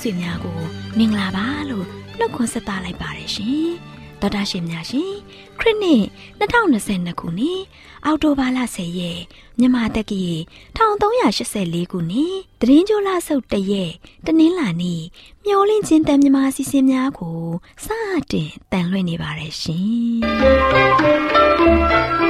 တော်တာရှင်မိတ်ဆွေများကိုမင်္ဂလာပါလို့နှုတ်ခွန်းဆက်သလိုက်ပါတယ်ရှင်တော်တာရှင်များရှင်ခရစ်နှစ်2022ခုနှစ်အောက်တိုဘာလ10ရက်မြန်မာတက္ကီ1384ခုနှစ်တရင်ကျော်လဆုတ်တရက်တနင်္လာနေ့မျောလင့်ချင်းတန်မြမာစီစဉ်များကိုစတင်တန်လွှင့်နေပါတယ်ရှင်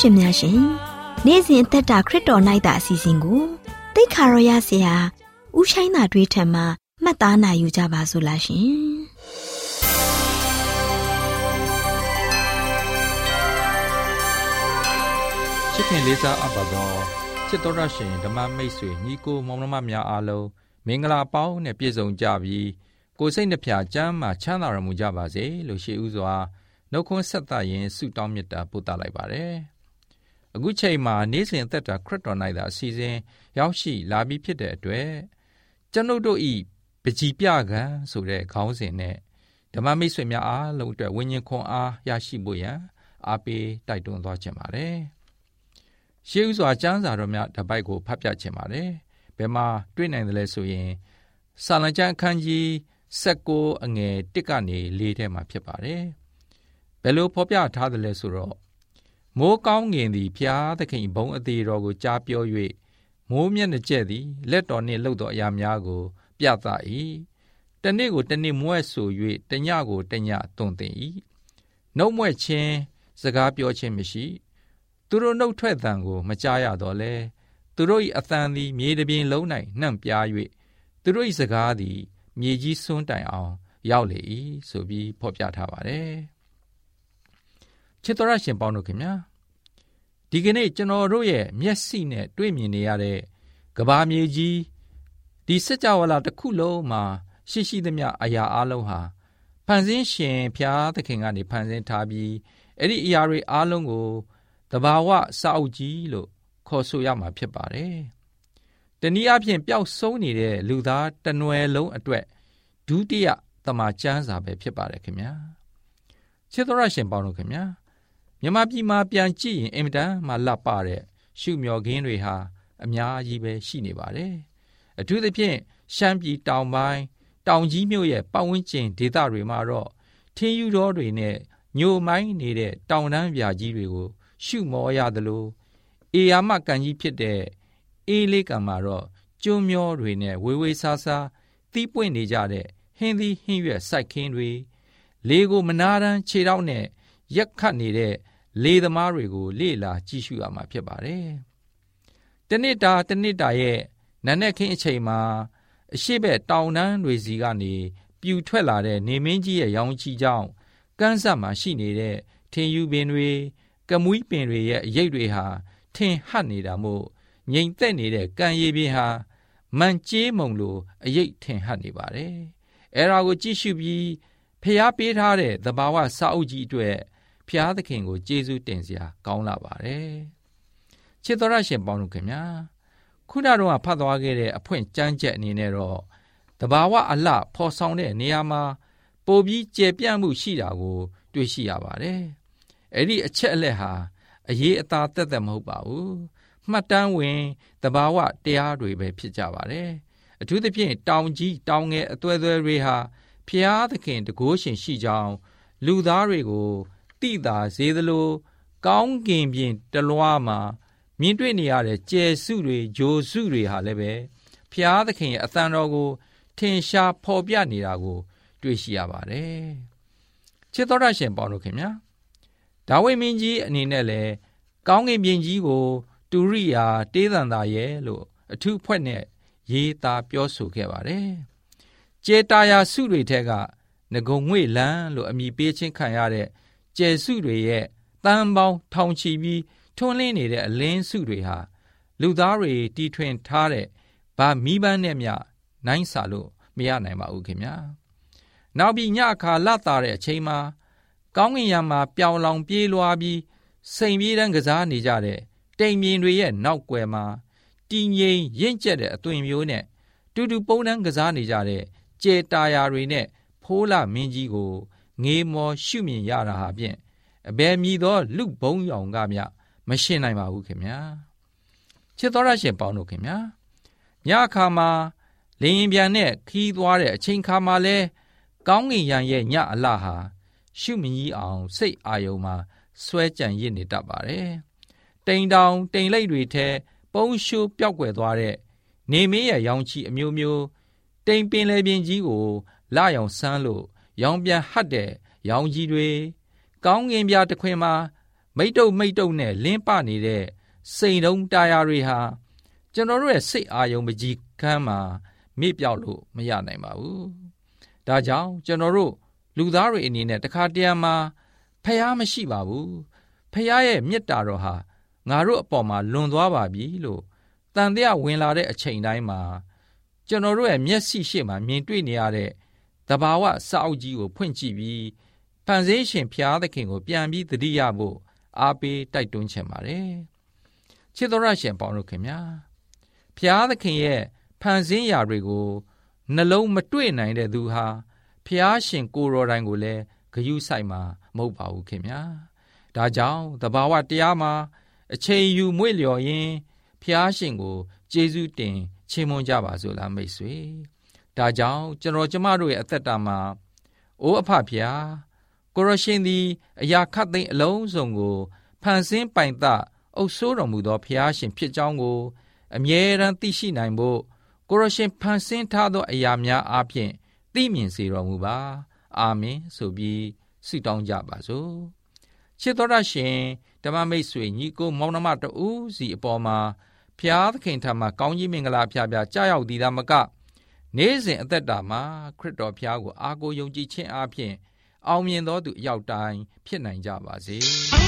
ရှင်များရှင်နေ့စဉ်အသက်တာခရစ်တော်၌တာအစီအစဉ်ကိုတိတ်ခါရောရစီဟာဥဆိုင်တာတွေးထံမှာမှတ်သားနိုင်ယူကြပါစို့လားရှင်ချစ်ခင်လေးစားအပ်ပါသောချစ်တော်ရရှင်ဓမ္မမိတ်ဆွေညီကိုမောင်နှမများအားလုံးမင်္ဂလာပေါင်းနဲ့ပြည့်စုံကြပြီးကိုစိတ်နှဖျားကျမ်းမာချမ်းသာရမူကြပါစေလို့ရှိဥစွာနှုတ်ခွန်းဆက်သရင်ဆုတောင်းမြတ်တာပို့သလိုက်ပါတယ်။ အခုချိန်မှာနေ့စဉ်အသက်တာခရစ်တော်၌သာအစီအစဉ်ရောက်ရှိလာပြီးဖြစ်တဲ့အတွက်ကျွန်ုပ်တို့ဤပကြီးပြကံဆိုတဲ့ခေါင်းစဉ်နဲ့ဓမ္မမိတ်ဆွေများအားလုံးအတွက်ဝိညာဉ်ခွန်အားရရှိဖို့ရန်အားပေးတိုက်တွန်းသွားခြင်းပါတယ်။ရှေးဥစွာကျမ်းစာတော်များတပိုက်ကိုဖတ်ပြခြင်းပါတယ်။ဘယ်မှာတွေ့နိုင်တယ်လဲဆိုရင်စာလံကျမ်းအခန်းကြီး16အငယ်1ကနေ4ထဲမှာဖြစ်ပါတယ်ဘယ်လိုဖော်ပြထားတယ်လဲဆိုတော့ မိုးကောင်းငင်သည်ဖျားသခင်ဘုံအသေးတော်ကိုကြားပြော၍မိုးမျက်နှာကျက်သည်လက်တော်နှင့်လှုပ်သောအရာများကို ပြသ၏တနေ့ကိုတနေ့မွဲ့ဆို၍တညကိုတညသွန်သင်၏နှုတ်မွဲ့ခြင်းစကားပြောခြင်းမရှိ သူတို့နှုတ်ထွက်သံကိုမကြားရတော့လဲသူတို့၏အသံသည်မြေတပြင်လုံး၌နှံ့ပြား၍သူတို့၏စကားသည် မြေကြီးစွန်းတိုင်အောင် ရောက်လေ၏ဆိုပြီးဖော်ပြထားပါတယ်ချစ်တော်ရရှင်ပေါင်းတို့ခင်ဗျာ ဒီကနေ့ကျွန်တော်တို့ရဲ့မျက်စိနဲ့တွေ့မြင်နေရတဲ့ကဘာမြေကြီးဒီစကြဝဠာတစ်ခုလုံးမှာရှိရှိသမျှအရာအလုံးဟာဖန်ဆင်းရှင်ဖျားသခင်ကနေဖန်ဆင်းထားပြီးအဲ့ဒီအရာတွေအလုံးကိုတဘာဝစာအုပ်ကြီးလို့ခေါ်ဆိုရမှာဖြစ်ပါတယ်။တနည်းအားဖြင့်ပျောက်ဆုံးနေတဲ့လူသားတနွယ်လုံးအတွက်ဒုတိယတမန်ကျမ်းစာပဲဖြစ်ပါတယ်ခင်ဗျာ။ချစ်တော်ရရှင်ပေါင်းတို့ခင်ဗျာ မြမပြည်မှာပြန်ကြည့်ရင်အင်မတန်မှလှပတဲ့ရှုမျောခင်းတွေဟာအများကြီးပဲရှိနေပါတယ်။အထူးသဖြင့်ရှမ်းပြည်တောင်ပိုင်းတောင်ကြီးမြို့ရဲ့ပတ်ဝန်းကျင်ဒေသတွေမှာတော့ထင်းယူတော်တွေနဲ့ညိုမိုင်းနေတဲ့တောင်တန်းပြာကြီးတွေကို ရှုမောရသလိုအေယာမကန်ကြီးဖြစ်တဲ့အေးလေးကံမှာတော့ကျွန်းမျောတွေနဲ့ဝေဝေဆာဆာသီးပွင့်နေကြတဲ့ဟင်းသီးဟင်းရွက်စိုက်ခင်းတွေလေကိုမနာတမ်းခြေထောက်နဲ့ရက်ခတ်နေတဲ့ လေသမားတွေကိုလေ့လာကြည့်ရှုရမှာဖြစ်ပါတယ်။တနစ်တာတနစ်တာရဲ့နနက်ခင်းအချိန်မှာအရှိဘက်တောင်တန်းတွေစီကနေပြူထွက်လာတဲ့နေမင်းကြီးရဲ့ရောင်ချီကြောင့်ကန်းဆက်မှာရှိနေတဲ့ထင်ယူပင်တွေကမွီးပင်တွေရဲ့အရိပ်တွေဟာထင်ဟပ်နေတာမို့ငိမ်သက်နေတဲ့ကံရည်ပင်ဟာမန်ကျေးမုံလိုအရိပ်ထင်ဟပ်နေပါတယ်။အဲဒါကိုကြည့်ရှုပြီးဖျားပေးထားတဲ့သဘာဝစာအုပ်ကြီးအတွက် ဖျားသခင်ကိုကျေးဇူးတင်စရာကောင်းလာပါတယ်။ချစ်တော်ရရှင်ပေါင်းတို့ခင်ဗျာခုနတော့ဖတ်သွားခဲ့တဲ့အဖွင့်ကြမ်းချက်အနေနဲ့တော့တဘာဝအလှဖော်ဆောင်တဲ့နေရာမှာပိုပြီးကျေပြန့်မှုရှိတာကို တွေ့ရှိရပါတယ်။အဲ့ဒီအချက်အလက်ဟာအရေးအသားတက်တက်မဟုတ်ပါဘူး။မှတ်တမ်းဝင်တဘာဝတရားတွေပဲဖြစ်ကြပါတယ်။အထူးသဖြင့်တောင်ကြီးတောင်ငယ်အသွဲသွဲတွေဟာဖျားသခင်တကိုးရှင်ရှိကြောင်းလူသားတွေကို တိတာစေသလို ကောင်းကင်ပြင်တလွားမှာမြင်တွေ့နေရတဲ့ကျယ်စုတွေဂျိုစုတွေဟာလည်းပဲဖျားသခင်ရဲ့အသံတော်ကို ထင်ရှားဖော်ပြနေတာကို တွေ့ရှိရပါတယ်။ချစ်တော်ရရှင်ပေါင်းတို့ခင်ဗျာဒါဝိမင်းကြီးအနေနဲ့လည်းကောင်းကင်ပြင်ကြီးကို တူရိယာတေးသန္တာရဲ့လို့အထုဖွဲ့နဲ့ရေးသားပြောဆိုခဲ့ပါတယ်။ကျေတာယာစုတွေထက်ကငကုံငွေလန်းလို့အမည်ပေးခြင်းခံရတဲ့ ကျယ်စုတွေရဲ့တန်ပေါင်းထောင်ချီပြီးထွန်းလင်းနေတဲ့အလင်းစုတွေဟာလူသားတွေတီထွင်ထားတဲ့ဗာမိပန်းနဲ့မြနိုင်စာလို့မရနိုင်ပါဘူးခင်ဗျာနောက်ပြီးညအခါလတ်တာတဲ့အချိန်မှာကောင်းကင်ယံမှာပျောင်လောင်ပြေးလွှားပြီးစိန်ပြေးတန်းကစားနေကြတဲ့တိမ်မြင်တွေရဲ့နောက်ွယ်မှာတည်ငြိမ်ရင့်ကျက်တဲ့အသွင်မျိုးနဲ့တူတူပုံနှန်းကစားနေကြတဲ့ကျေတာယာတွေနဲ့ဖိုးလာမင်းကြီးကို ငေးမောရှုမြင်ရတာဟာဖြင့်အဘယ်မည်သော လူဘုံရောင်ကမြမရှင်းနိုင်ပါဘူးခင်ဗျာချစ်တော်ရရှင်ပေါင်းတို့ခင်ဗျာညအခါမှာလင်းရင်ပြန်နဲ့ခီးသွားတဲ့အချိန်ခါမှာလဲကောင်းကင်ယံရဲ့ညအလှဟာရှုမကြီးအောင်စိတ်အာယုံမှာဆွဲကြံရစ်နေတတ်ပါတယ်တိမ်တောင်တိမ်လိပ်တွေထဲပုံရှုပျောက်ကွယ်သွားတဲ့နေမင်းရဲ့ရောင်ချီအမျိုးမျိုးတိမ်ပင်လေပင်ကြီးကိုလာရောင်ဆန်းလို့ ရောင်ပြန်ဟတ်တဲ့ရောင်ကြီးတွေကောင်းကင်ပြားတစ်ခွင်မှာ မိတ်တုပ်မိတ်တုပ်နဲ့လင်းပနေတဲ့စိန်တုံးတာယာတွေဟာကျွန်တော်တို့ရဲ့စိတ်အာယုံပကြီးခန်းမှာမေ့ပြောက်လို့မရနိုင်ပါဘူး။ဒါကြောင့်ကျွန်တော်တို့လူသားတွေအနေနဲ့တခါတရံမှာဖះမရှိပါဘူး။ဖះရဲ့မေတ္တာတော်ဟာငါတို့အပေါ်မှာလွန်သွားပါပြီလို့တန်တရားဝင်လာတဲ့အချိန်တိုင်းမှာကျွန်တော်တို့ရဲ့မျက်စိရှေ့မှာမြင်တွေ့နေရတဲ့ တဘာဝစာအုပ်ကြီးကိုဖွင့်ကြည့်ပြီးဖန်ဆင်းရှင်ဖျားသခင်ကိုပြန်ပြီးသတိရဖို့အားပေးတိုက်တွန်းချင်ပါတယ်။ချစ်တော်ရရှင်ပေါင်းတို့ခင်ဗျာဖျားသခင်ရဲ့ဖန်ဆင်းရာတွေကိုနှလုံးမတွေ့နိုင်တဲ့သူဟာဖျားရှင်ကိုတော်တိုင်ကိုလည်းဂယုဆိုင်မှာမဟုတ်ပါဘူးခင်ဗျာ။ဒါကြောင့်တဘာဝတရားမှာအချိန်ယူမွေ့လျော်ရင်းဖျားရှင်ကိုကျေးဇူးတင်ချီးမွမ်းကြပါစို့လားမိတ်ဆွေ ဒါကြောင့်ကျွန်တော်ကျမတို့ရဲ့အသက်တာမှာအိုးအဖဖျားကိုရရှင်သည်အရာခတ်သိမ်းအလုံးစုံကိုဖန်ဆင်းပိုင်သအုပ်ဆိုးတော်မူသောဖျားရှင်ဖြစ်ကြောင်းကို အမြဲတမ်းသိရှိနိုင်ဖို့ကိုရရှင်ဖန်ဆင်းထားသောအရာများအားဖြင့်သိမြင်စေတော်မူပါအာမင်ဆိုပြီးဆုတောင်းကြပါစို့ချစ်တော်ရရှင်ဓမ္မမိတ်ဆွေညီကိုမောင်နှမတူစီအပေါ်မှာဖျားသခင်ထံမှာကောင်းကြီးမင်္ဂလာဖျားဖျားကြားရောက်သည်သာမက နေ့စဉ်အသက်တာမှာခရစ်တော်ဖျားကိုအားကိုးယုံကြည်ခြင်းအပြင်အောင်မြင်သောသူအရောက်တိုင်းဖြစ်နိုင်ကြပါစေ။။နောက်တစ်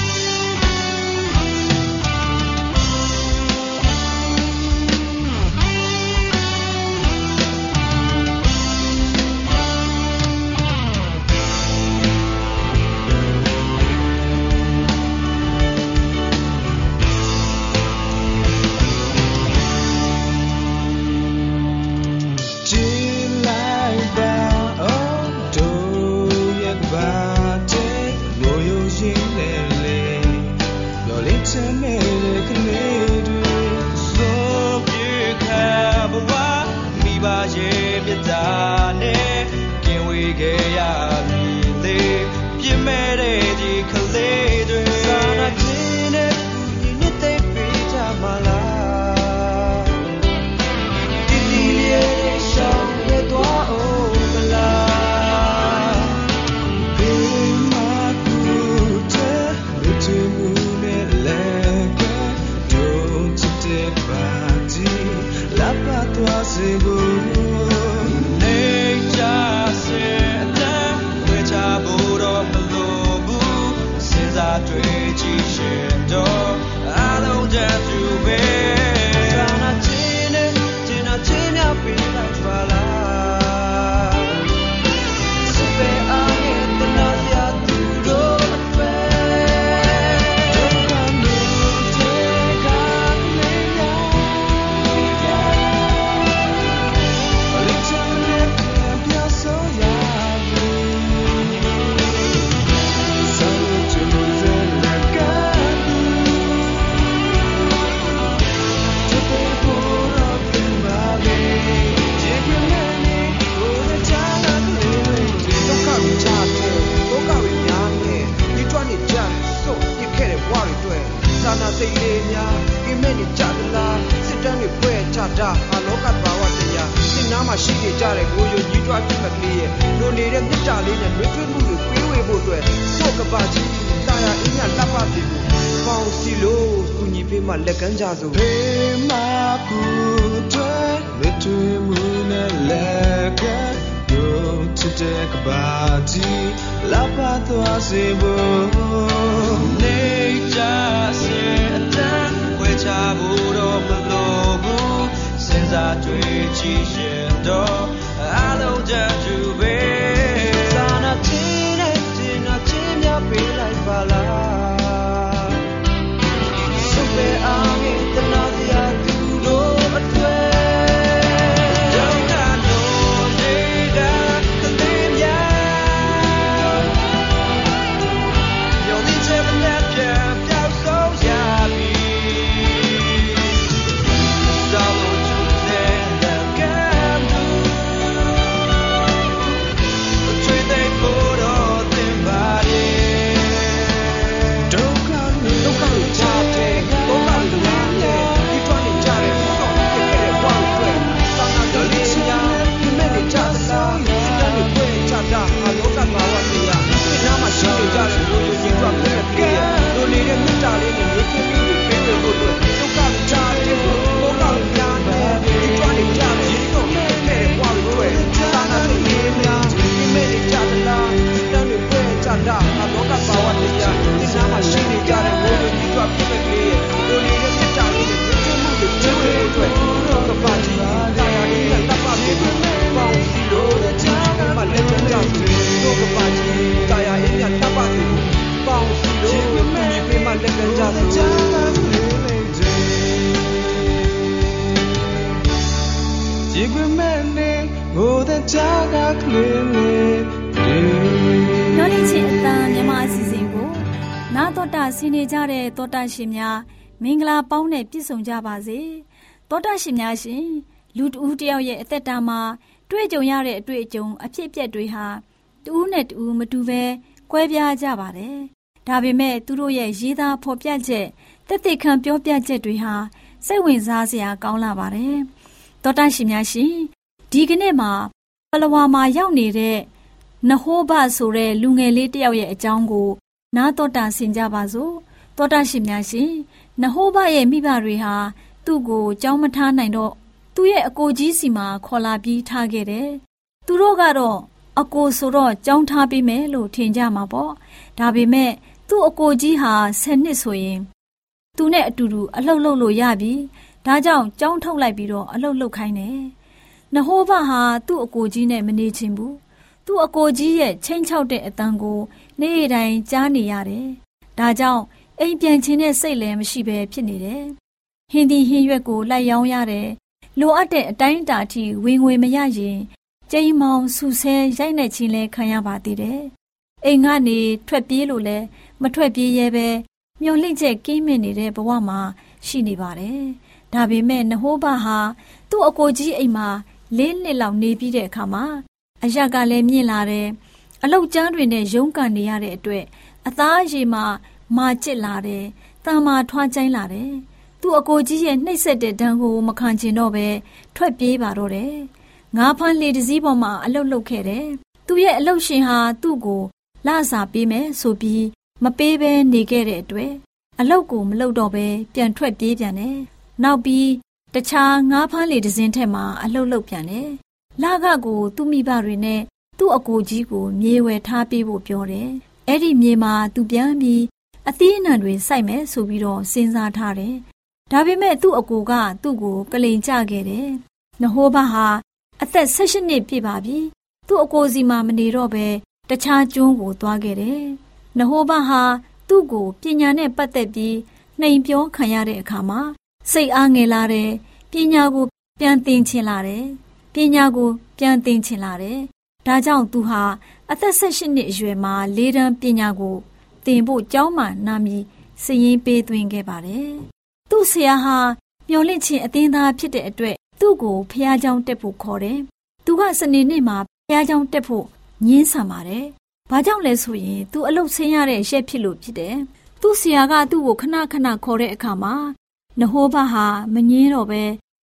တဲ့တောတာရှင်များမင်္ဂလာပေါင်းနဲ့ပြည့်စုံကြပါစေ။တောတာရှင်များရှင်လူတဦးတယောက်ရဲ့အသက်တာမှာတွေ့ကြုံရတဲ့အတွေ့အကြုံအဖြစ်အပျက်တွေဟာတူးနဲ့တူးမတူပဲကွဲပြားကြပါတယ်။ဒါပေမဲ့သူတို့ရဲ့ရေးသားဖော်ပြချက်တက်တက်ခံပြောပြချက်တွေဟာစိတ်ဝင်စားစရာကောင်းလာပါတယ်။သောတာရှင်များရှင်ဒီကနေ့မှာပလဝါမှာရောက်နေတဲ့နဟောဘဆိုတဲ့လူငယ်လေးတယောက်ရဲ့အကြောင်းကိုနားတော်တာဆင်ကြပါစို့။ သောတာရှင်များရှင်နဟောဘရဲ့မိဘတွေဟာသူ့ကိုကြောင်းမထားနိုင်တော့သူ့ရဲ့အကိုကြီးစီမှာခေါ်လာပြီးထားခဲ့တယ်။သူတို့ကတော့အကိုဆိုတော့ကြောင်းထားပေးမယ်လို့ထင်ကြမှာပေါ့။ဒါပေမဲ့သူ့အကိုကြီးဟာဆယ်နှစ်ဆိုရင်သူနဲ့အတူတူအလှုပ်လှုပ်လို့ရပြီ။ဒါကြောင့်ကြောင်းထုတ်လိုက်ပြီးတော့အလှုပ်လှုပ်ခိုင်းတယ်။နဟောဘဟာသူ့အကိုကြီးနဲ့မနေချင်ဘူး။သူ့အကိုကြီးရဲ့ချင်းချောက်တဲ့အတန်ကို နေ့တိုင်းကြားနေရတယ်။ဒါကြောင့် အိမ်ပြန်ခြင်းတဲ့စိတ်လည်းမရှိဘဲဖြစ်နေတယ်။ဟင်းဒီဟင်းရွက်ကိုလိုက်ရောင်းရတယ်။လိုအပ်တဲ့အတိုင်းအတာအထိဝင်ငွေမရရင်ကျိန်မောင်ဆူဆဲရိုက်နှက်ခြင်းလဲခံရပါသေးတယ်။အိမ်ကနေထွက်ပြေးလို့လဲမထွက်ပြေးရဲပဲမျောလင့်ချက်ကင်းမြင့်နေတဲ့ဘဝမှာရှိနေပါတယ်။ဒါပေမဲ့နဟိုးဘဟာသူ့အကိုကြီးအိမ်မှာလေးနှစ်လောက်နေပြီးတဲ့အခါမှာအရက်ကလည်းမြင့်လာတယ်။အလောက်ကျန်းတွေနဲ့ရုန်းကန်နေရတဲ့အတွက်အသားအရည်မှာ မာကျစ်လာတယ်။တာမာထွားကျိုင်းလာတယ်။သူ့အကိုကြီးရဲ့နှိပ်စက်တဲ့ဒဏ်ကိုမခံချင်တော့ပဲထွက်ပြေးပါတော့တယ်။ငါးဖမ်းလေတစည်းပေါ်မှာအလုတ်လုတ်ခဲ့တယ်။သူ့ရဲ့အလုတ်ရှင်ဟာသူ့ကိုလစာပေးမယ်ဆိုပြီးမပေးဘဲနေခဲ့တဲ့အတွက်အလုတ်ကိုမလုတ်တော့ပဲပြန်ထွက်ပြေးပြန်တယ်။နောက်ပြီးတခြားငါးဖမ်းလေတစင်းထက်မှာအလုတ်လုတ်ပြန်တယ်။လခကိုသူ့မိဘတွေနဲ့သူ့အကိုကြီးကိုမြေဝယ်ထားပေးဖို့ပြောတယ်။အဲ့ဒီမြေမှာသူပြန်ပြီး အသီးအနှံတွေစိုက်မယ်ဆိုပြီးတော့စဉ်းစားထားတယ်။ဒါပေမဲ့သူ့အကိုကသူ့ကိုကလိန်ကြခဲ့တယ်။နဟိုးဘဟာအသက်16နှစ်ပြည့်ပါပြီ။သူ့အကိုစီမှာမနေတော့ပဲတခြားကျွန်းကိုသွားခဲ့တယ်။နဟိုးဘဟာသူ့ကိုပညာနဲ့ပတ်သက်ပြီးနှိမ်ပြောခံရတဲ့အခါမှာစိတ်အားငယ်လာတယ်။ပညာကိုပြန်သင်ချင်လာတယ်။ပညာကိုပြန်သင်ချင်လာတယ်။ဒါကြောင့်သူဟာအသက်16နှစ်အရွယ်မှာလေးတန်းပညာကို သင်ဖို့ကျောင်းမှာနာမည်စည်ရင်းပေးသွင်းခဲ့ပါတယ်။သူ့ဆရာဟာမျော်လင့်ခြင်းအသင်းသားဖြစ်တဲ့အတွက်သူ့ကိုဖះเจ้าတက်ဖို့ခေါ်တယ်။သူကစနေနေ့မှာဖះเจ้าတက်ဖို့ညင်းဆန်ပါတယ်။ဘာကြောင့်လဲဆိုရင်သူအလုတ်ဆင်းရတဲ့ရက်ဖြစ်လို့ဖြစ်တယ်။သူ့ဆရာကသူ့ကိုခဏခဏခေါ်တဲ့အခါမှာနဟိုးဘဟာမငင်းတော့ပဲ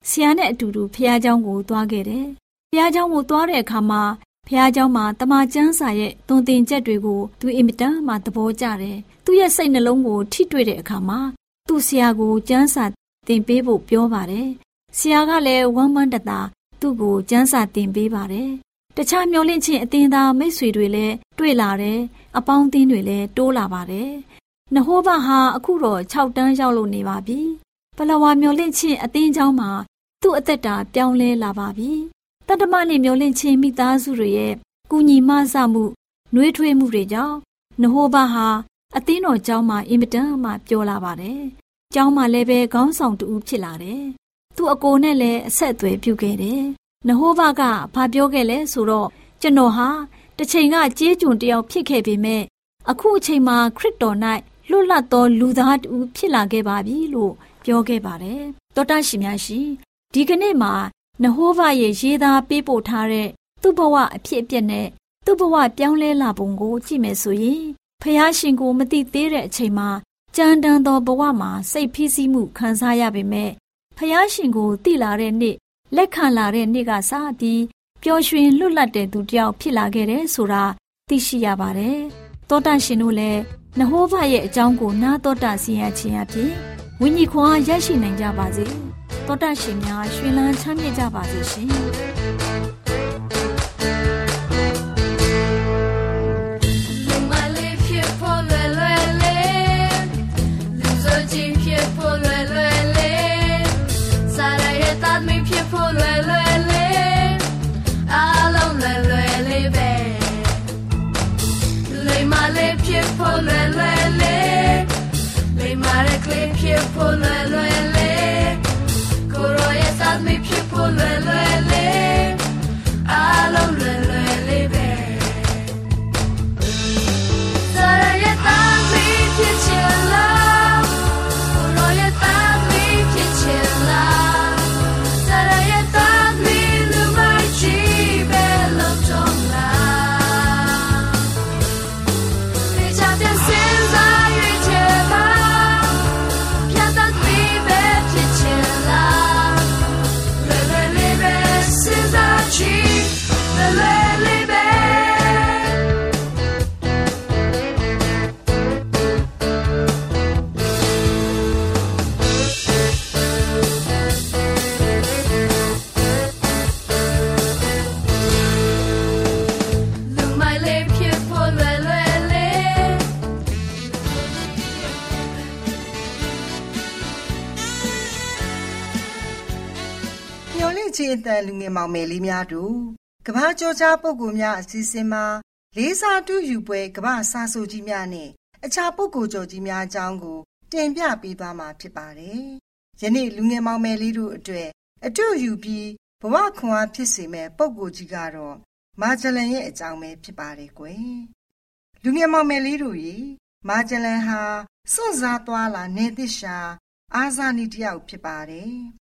ဆရာနဲ့အတူတူဖះเจ้าကိုသွားခဲ့တယ်။ဖះเจ้าကိုသွားတဲ့အခါမှာ ဖះเจ้าမှာတမချန်းစာရဲ့သွန်သင်ချက်တွေကိုသူအင်မတန်မှသဘောကျတယ်။သူ့ရဲ့စိတ်နှလုံးကိုထိတွေ့တဲ့အခါမှာသူ့ဆရာကိုကျမ်းစာသင်ပေးဖို့ပြောပါတယ်။ဆရာကလည်းဝမ်းမန်းတသာသူ့ကိုကျမ်းစာသင်ပေးပါတယ်။တခြားမျောလင့်ခြင်းအသင်းသားမိတ်ဆွေတွေလည်းတွေ့လာတယ်။အပေါင်းအသင်းတွေလည်းတိုးလာပါတယ်။နဟိုးဘဟာအခုတော့6တန်းရောက်လို့နေပါပြီ။ပလဝါမျောလင့်ခြင်းအသင်းเจ้าမှာသူ့အသက်တာပြောင်းလဲလာပါပြီ တတ္တမနဲ့မျောလင့်ချင်းမိသားစုတွေရဲ့ကုညီမဆမှုနှွေးထွေးမှုတွေကြောင့်နဟိုဘဟာအသင်းတော်ကျောင်းမှာအင်မတန်မှပြောလာပါတယ်။ကျောင်းမှာလည်းပဲခေါင်းဆောင်တူဖြစ်လာတယ်။သူ့အကိုနဲ့လည်းအဆက်အသွယ်ပြုခဲ့တယ်။နဟိုဘကဘာပြောခဲ့လဲဆိုတော့ကျွန်တော်ဟာတစ်ချိန်ကကြေးကျွန်တယောက်ဖြစ်ခဲ့ပေမဲ့အခုအချိန်မှာခရစ်တော်၌လွတ်လပ်သောလူသားတူဖြစ်လာခဲ့ပါပြီလို့ပြောခဲ့ပါတယ်။တောတရှိများရှိဒီကနေ့မှာ နဟိုးဘရဲ့ရေးသားပေးပို့ထားတဲ့သူ့ဘဝအဖြစ်အပျက်နဲ့သူ့ဘဝပြောင်းလဲလာပုံကိုကြည့်မယ်ဆိုရင်ဖះရှင်ကိုမသိသေးတဲ့အချိန်မှာကြမ်းတမ်းသောဘဝမှာစိတ်ဖိစီးမှုခံစားရပေမဲ့ဖះရှင်ကိုသိလာတဲ့နေ့လက်ခံလာတဲ့နေ့ကစပြီးပျော်ရွှင်လွတ်လပ်တဲ့သူတယောက်ဖြစ်လာခဲ့တယ်ဆိုတာသိရှိရပါတယ်။သောတာရှင်တို့လည်းနဟိုးဘရဲ့အကြောင်းကိုနားတော်တာဆင်ရခြင်းအပြင် ဝိညာဉ်ခွန်အားရရှိနိုင်ကြပါစေ။တောတရှင်များရှင်လန်းချမ်းမြေ့ကြပါစေရှင်ဖြစ်ဖို့လွယ်လွယ်လေးလိ မ္မာတဲ့က ချင်းအတန်လူငယ်မောင်မယ်လေးများတို့ကဘာကျော်ကြားပုဂ္ဂိုလ်များအစီအစဉ်မှာလေးစားတူယူပွဲကဘာစာဆိုကြီးများနဲ့အခြားပုဂ္ဂိုလ်ကျော်ကြီးများအကြောင်းကို တင်ပြပေးသွားမှာဖြစ်ပါတယ်။ယနေ့လူငယ်မောင်မယ်လေးတို့အတွက်အတူယူပြီးဘဝခွန်အားဖြစ်စေမဲ့ပုဂ္ဂိုလ်ကြီးကတော့မာဂျလန်ရဲ့အကြောင်းပဲဖြစ်ပါတယ်ကွယ်။လူငယ်မောင်မယ်လေးတို့ရေမာဂျလန်ဟာစွန့်စားသွားလာနေသစ်ရှာအာဇာနည်တယောက်ဖြစ်ပါတယ်။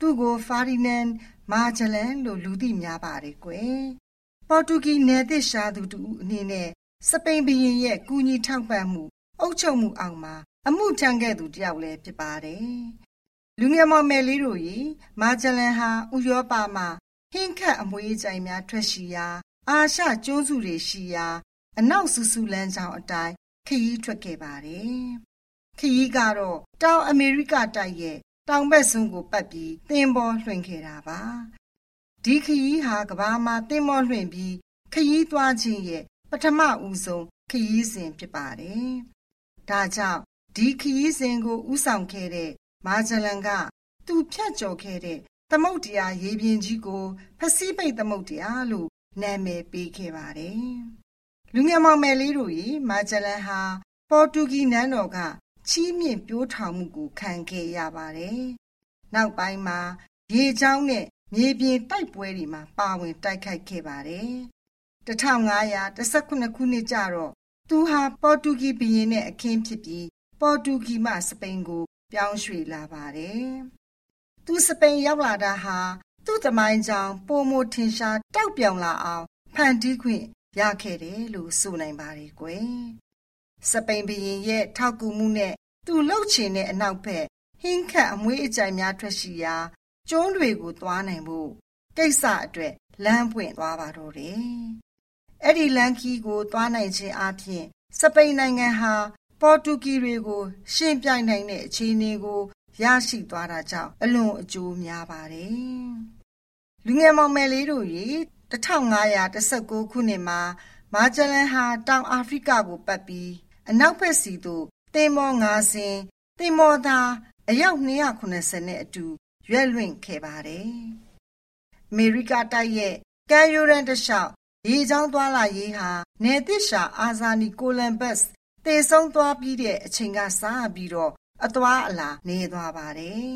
သူ့ကိုဖာဒီနန်မာဂျလန်လို့လူသိများပါတယ်ကွယ်။ပေါ်တူဂီနယ်သစ်ရှာသူတူအနေနဲ့စပိန်ဘရင်ရဲ့ကူညီထောက်ပံ့မှုအုပ်ချုပ်မှုအောက်မှာအမှုထမ်းခဲ့သူတယောက်လည်းဖြစ်ပါတယ်။လူငယ်မောင်မယ်လေးတို့ရေမာဂျလန်ဟာဥရောပမှာဟင်းခတ်အမွေးကြိုင်များထွက်ရှိရာအာရှကျွန်းစုတွေရှိရာအနောက်ဆူဆူလန်းချောင်းအတိုင်းခရီးထွက်ခဲ့ပါတယ်။ခရီးကတော့တောင်အမေရိကတိုက်ရဲ့ တောင်ဘက်စွန်းကိုပတ်ပြီးသင်္ဘောလွှင့်ခဲ့တာပါ။ဒီခရီးဟာကဘာမှာသင်္ဘောလွှင့်ပြီးခရီးသွားခြင်းရဲ့ပထမဦးဆုံးခရီးစဉ်ဖြစ်ပါတယ်။ဒါကြောင့်ဒီခရီးစဉ်ကိုဥဆောင်ခဲ့တဲ့မာဂျလန်ကသူဖြတ်ကျော်ခဲ့တဲ့သမုတ်တရားရေပြင်ကြီးကိုပစိဖိတ်သမုတ်တရားလို့နာမည်ပေးခဲ့ပါတယ်။လူငယ်မောင်မယ်လေးတို့ရေမာဂျလန်ဟာပေါ်တူဂီနန်းတော်က ချီးမြှင့်ပြိုးထောင်မှုကိုခံခဲ့ရပါတယ်။နောက်ပိုင်းမှာရေချောင်းနဲ့မြေပြင်တိုက်ပွဲတွေမှာပါဝင်တိုက်ခိုက်ခဲ့ပါတယ်။1519ခုနှစ်ကျတော့သူဟာပေါ်တူဂီဘုရင်နဲ့အခင်းဖြစ်ပြီးပေါ်တူဂီမှစပိန်ကို ပြောင်းရွှေ့လာပါတယ်။သူစပိန်ရောက်လာတာဟာသူ့သမိုင်းကြောင်ပုံမထင်ရှားတောက်ပြောင်လာအောင်ဖန်တီးခွင့်ရခဲ့တယ်လို့ဆိုနိုင်ပါတယ်ကွယ်။ စပိန်ဘုရင်ရဲ့ထောက်ကူမှုနဲ့သူလှုပ်ချင်တဲ့အနောက်ဘက်ဟင်းခတ်အမွေးအကြိုင်များထွက်ရှိရာကျွန်းတွေကိုသွားနိုင်ဖို့ကိစ္စအတွက်လမ်းပွင့်သွားပါတော့တယ်။အဲ့ဒီလမ်းခီးကိုသွားနိုင်ခြင်းအပြင်စပိန်နိုင်ငံဟာပေါ်တူဂီတွေကိုရှင်းပြိုင်နိုင်တဲ့အခြေအနေကိုရရှိသွားတာကြောင့်အလွန်အကျိုးများပါတယ်။လူငယ်မောင်မယ်လေးတို့ရေ1519ခုနှစ်မှာမာဂျလန်ဟာတောင်အာဖရိကကိုပတ်ပြီး အနောက်ဘက်စီသို့သင်္ဘော၅စင်းသင်္ဘောသားအယောက်290နဲ့အတူရွက်လွင့်ခဲ့ပါတယ်။အမေရိကတိုက်ရဲ့ကမ်ယူရန်တလျှောက်ရေချောင်းသွားလာရေးဟာနေသစ်ရှာအာဇာနီကိုလံဘတ်စ်တည်ဆုံးသွားပြီးတဲ့အချိန်ကစပြီးတော့အသွားအလာနေသွားပါတယ်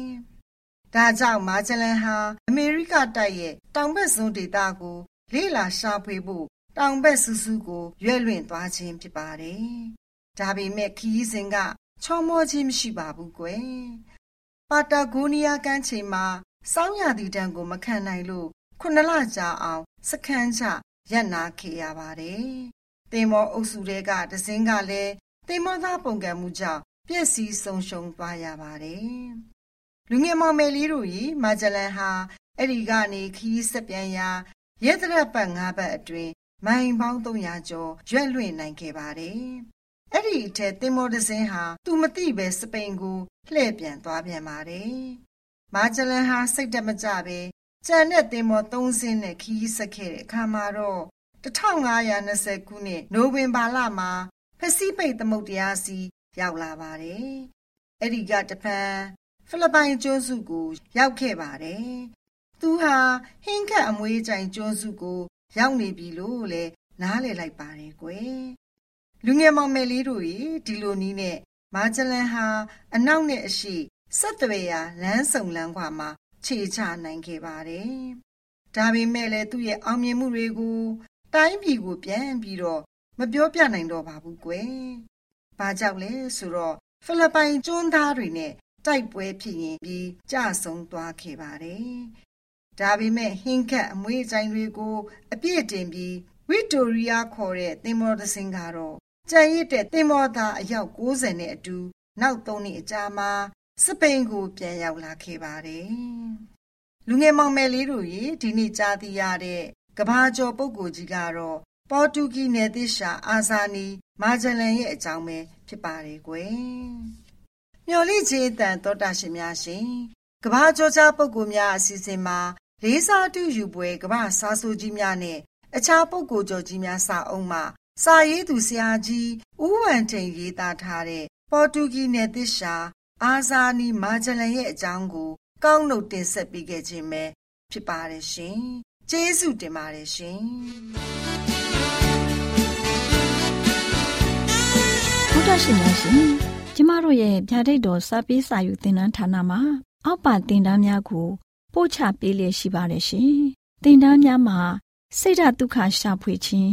။ဒါကြောင့်မာဂျလန်ဟာအမေရိကတိုက်ရဲ့တောင်ဘက်စွန်းဒေသကိုလေ့လာရှာဖွေဖို့တောင်ဘက်စူးစူးကိုရွက်လွင့်သွားခြင်းဖြစ်ပါတယ်။ ဒါပေမဲ့ခီးစဉ်က ချောမောခြင်းမရှိပါဘူးကွယ်။ပါတာဂိုနီးယားကမ်းခြေမှာစောင်းရသည့်တန်းကိုမခံနိုင်လို့ခုနလကြာအောင် စခန်းချရပ်နာခဲ့ရပါတယ်။တင်မောအုပ်စုတွေကတစင်းကလည်းတင်မောသားပုံကံမှုကြောင့်ပျက်စီးဆုံးရှုံးသွားရပါတယ်။လူငယ်မောင်မယ်လေးတို့ဤမာဂျလန်ဟာအဲ့ဒီကနေခီးဆက်ပြန်ရာရဲတရက်ပတ်၅ပတ်အတွင်းမိုင်ပေါင်း300ကျော်ရွက်လွှင့်နိုင်ခဲ့ပါတယ်။ အဲ့ဒီအထက်တင်မောတစင်းဟာ သူမသိပဲစပိန်ကိုလှည့်ပြန်သွားပြန်ပါတယ်။မာဂျလန်ဟာစိတ်တမကြပဲကြံတဲ့တင်မော3စင်းနဲ့ခီးဆက်ခဲ့တဲ့အခါမှာတော့1520ခုနှစ်နိုဝင်ဘာလမှာပစိဖိတ်သမုဒ္ဒရာစီရောက်လာပါတယ်။အဲ့ဒီကတပန်ဖိလစ်ပိုင်ကျွန်းစုကိုရောက်ခဲ့ပါတယ်။သူဟာဟင်းခတ်အမွေးကြိုင်ကျွန်းစုကို ရောက်နေပြီလို့လည်းနားလည်လိုက်ပါတယ်ကွယ်။ လူငယ်မောင်မယ်လေးတို့ရေဒီလိုနီးနဲ့မာဂျလန်ဟာအနောက်နဲ့အရှိဆက်သွယ်ရာလမ်းစုံလမ်းခွာမှာခြေချနိုင်ခဲ့ပါတယ်။ဒါပေမဲ့လည်းသူ့ရဲ့အောင်မြင်မှုတွေကိုတိုင်းပြည်ကိုပြန်ပြီးတော့မပြောပြနိုင်တော့ပါဘူးကွယ်။ဘာကြောင့်လဲဆိုတော့ဖိလစ်ပိုင်ကျွန်းသားတွေနဲ့တိုက်ပွဲဖြစ်ရင်ပြီးကြဆုံးသွားခဲ့ပါတယ်။ဒါပေမဲ့ဟင်းခတ်အမွေးကြိုင်တွေကိုအပြည့်တင်ပြီးဝီတိုရီယာခေါ်တဲ့သင်္ဘောသစင်းကတော့ ကြံရစ်တဲ့သင်္ဘောသားအယောက်90နဲ့အတူနောက်၃နှစ်အကြာမှာစပိန်ကိုပြန်ရောက်လာခဲ့ပါတယ်။လူငယ်မောင်မယ်လေးတို့ရေဒီနေ့ကြားသိရတဲ့ကဘာကျော်ပုဂ္ဂိုလ်ကြီးကတော့ပေါ်တူဂီနယ်သစ်ရှာအာဇာနီ မာဂျလန်ရဲ့အကြောင်းပဲဖြစ်ပါတယ်ကွယ်။မျော်လင့်ခြင်းအတန်သောတာရှင်များရှင်ကဘာကျော်ကြားပုဂ္ဂိုလ်များအစီအစဉ်မှာလေးစားတူယူပွဲကဘာစားဆိုကြီးများနဲ့အခြားပုဂ္ဂိုလ်ကျော်ကြီးများစာအုပ်မှာ စာရေးသူဆရာကြီးဦးဝံထိန်ရေးသားထားတဲ့ပေါ်တူဂီနယ်သစ်ရှာအာဇာနီမာဂျလန်ရဲ့အကြောင်းကို ကောင်းနှုတ်တင်ဆက်ပေးခဲ့ခြင်းပဲဖြစ်ပါတယ်ရှင်။ကျေးဇူးတင်ပါတယ်ရှင်။ဘုဒ္ဓရှင်များရှင်ကျမတို့ရဲ့ဗျာဒိတ်တော်စပေးစာယူသင်တန်းဌာနမှာ အောက်ပါသင်တန်းများကိုပို့ချပေးလျက်ရှိပါတယ်ရှင်။သင်တန်းများမှာစိတ်ဓာတ်ဒုက္ခရှာဖွေခြင်း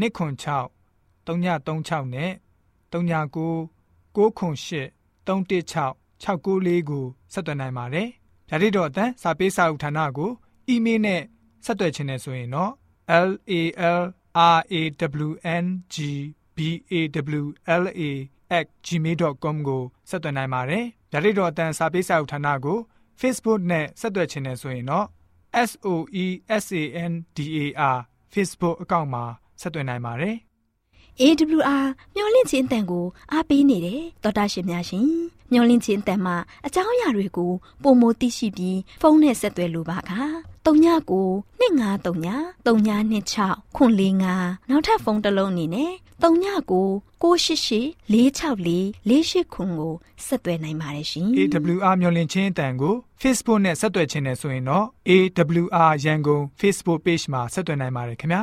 296 336နဲ့39 98 316 694ကိုဆက်သွင်းနိုင်ပါတယ်။ဒါ့အပြင်အတန်းစာပေးစာဥထာဏာကိုအီးမေးလ်နဲ့ဆက်သွယ်ခြင်းနဲ့ဆိုရင်တော့ l a l r a w n g b a w l a @gmail.com ကိုဆက်သွင်းနိုင်ပါတယ်။ဒါ့အပြင်အတန်းစာပေးစာဥထာဏာကို Facebook နဲ့ဆက်သွယ်ခြင်းနဲ့ဆိုရင်တော့ s o e s a n d a r Facebook အကောင့်မှာ ဆက်သွင်းနိုင်ပါတယ်။ AWR မျော်လင့်ခြင်းအတန်ကိုအားပေးနေတယ်တော်တာရှင်များရှင်မျော်လင့်ခြင်းအတန်မှာအကြောင်းအရာတွေကိုပုံမသိရှိပြီးဖုန်းနဲ့ဆက်သွယ်လိုပါက39 2939 3926ခွန်45နောက်ထပ်ဖုန်းတစ်လုံးအနေနဲ့39 688 464 48ခွန်ကိုဆက်သွယ်နိုင်ပါတယ်ရှင် AWR မျော်လင့်ခြင်းအတန်ကို Facebook နဲ့ဆက်သွယ်ခြင်းနဲ့ဆိုရင်တော့ AWR ရန်ကုန် Facebook Page မှာဆက်သွယ်နိုင်ပါတယ်ခင်ဗျာ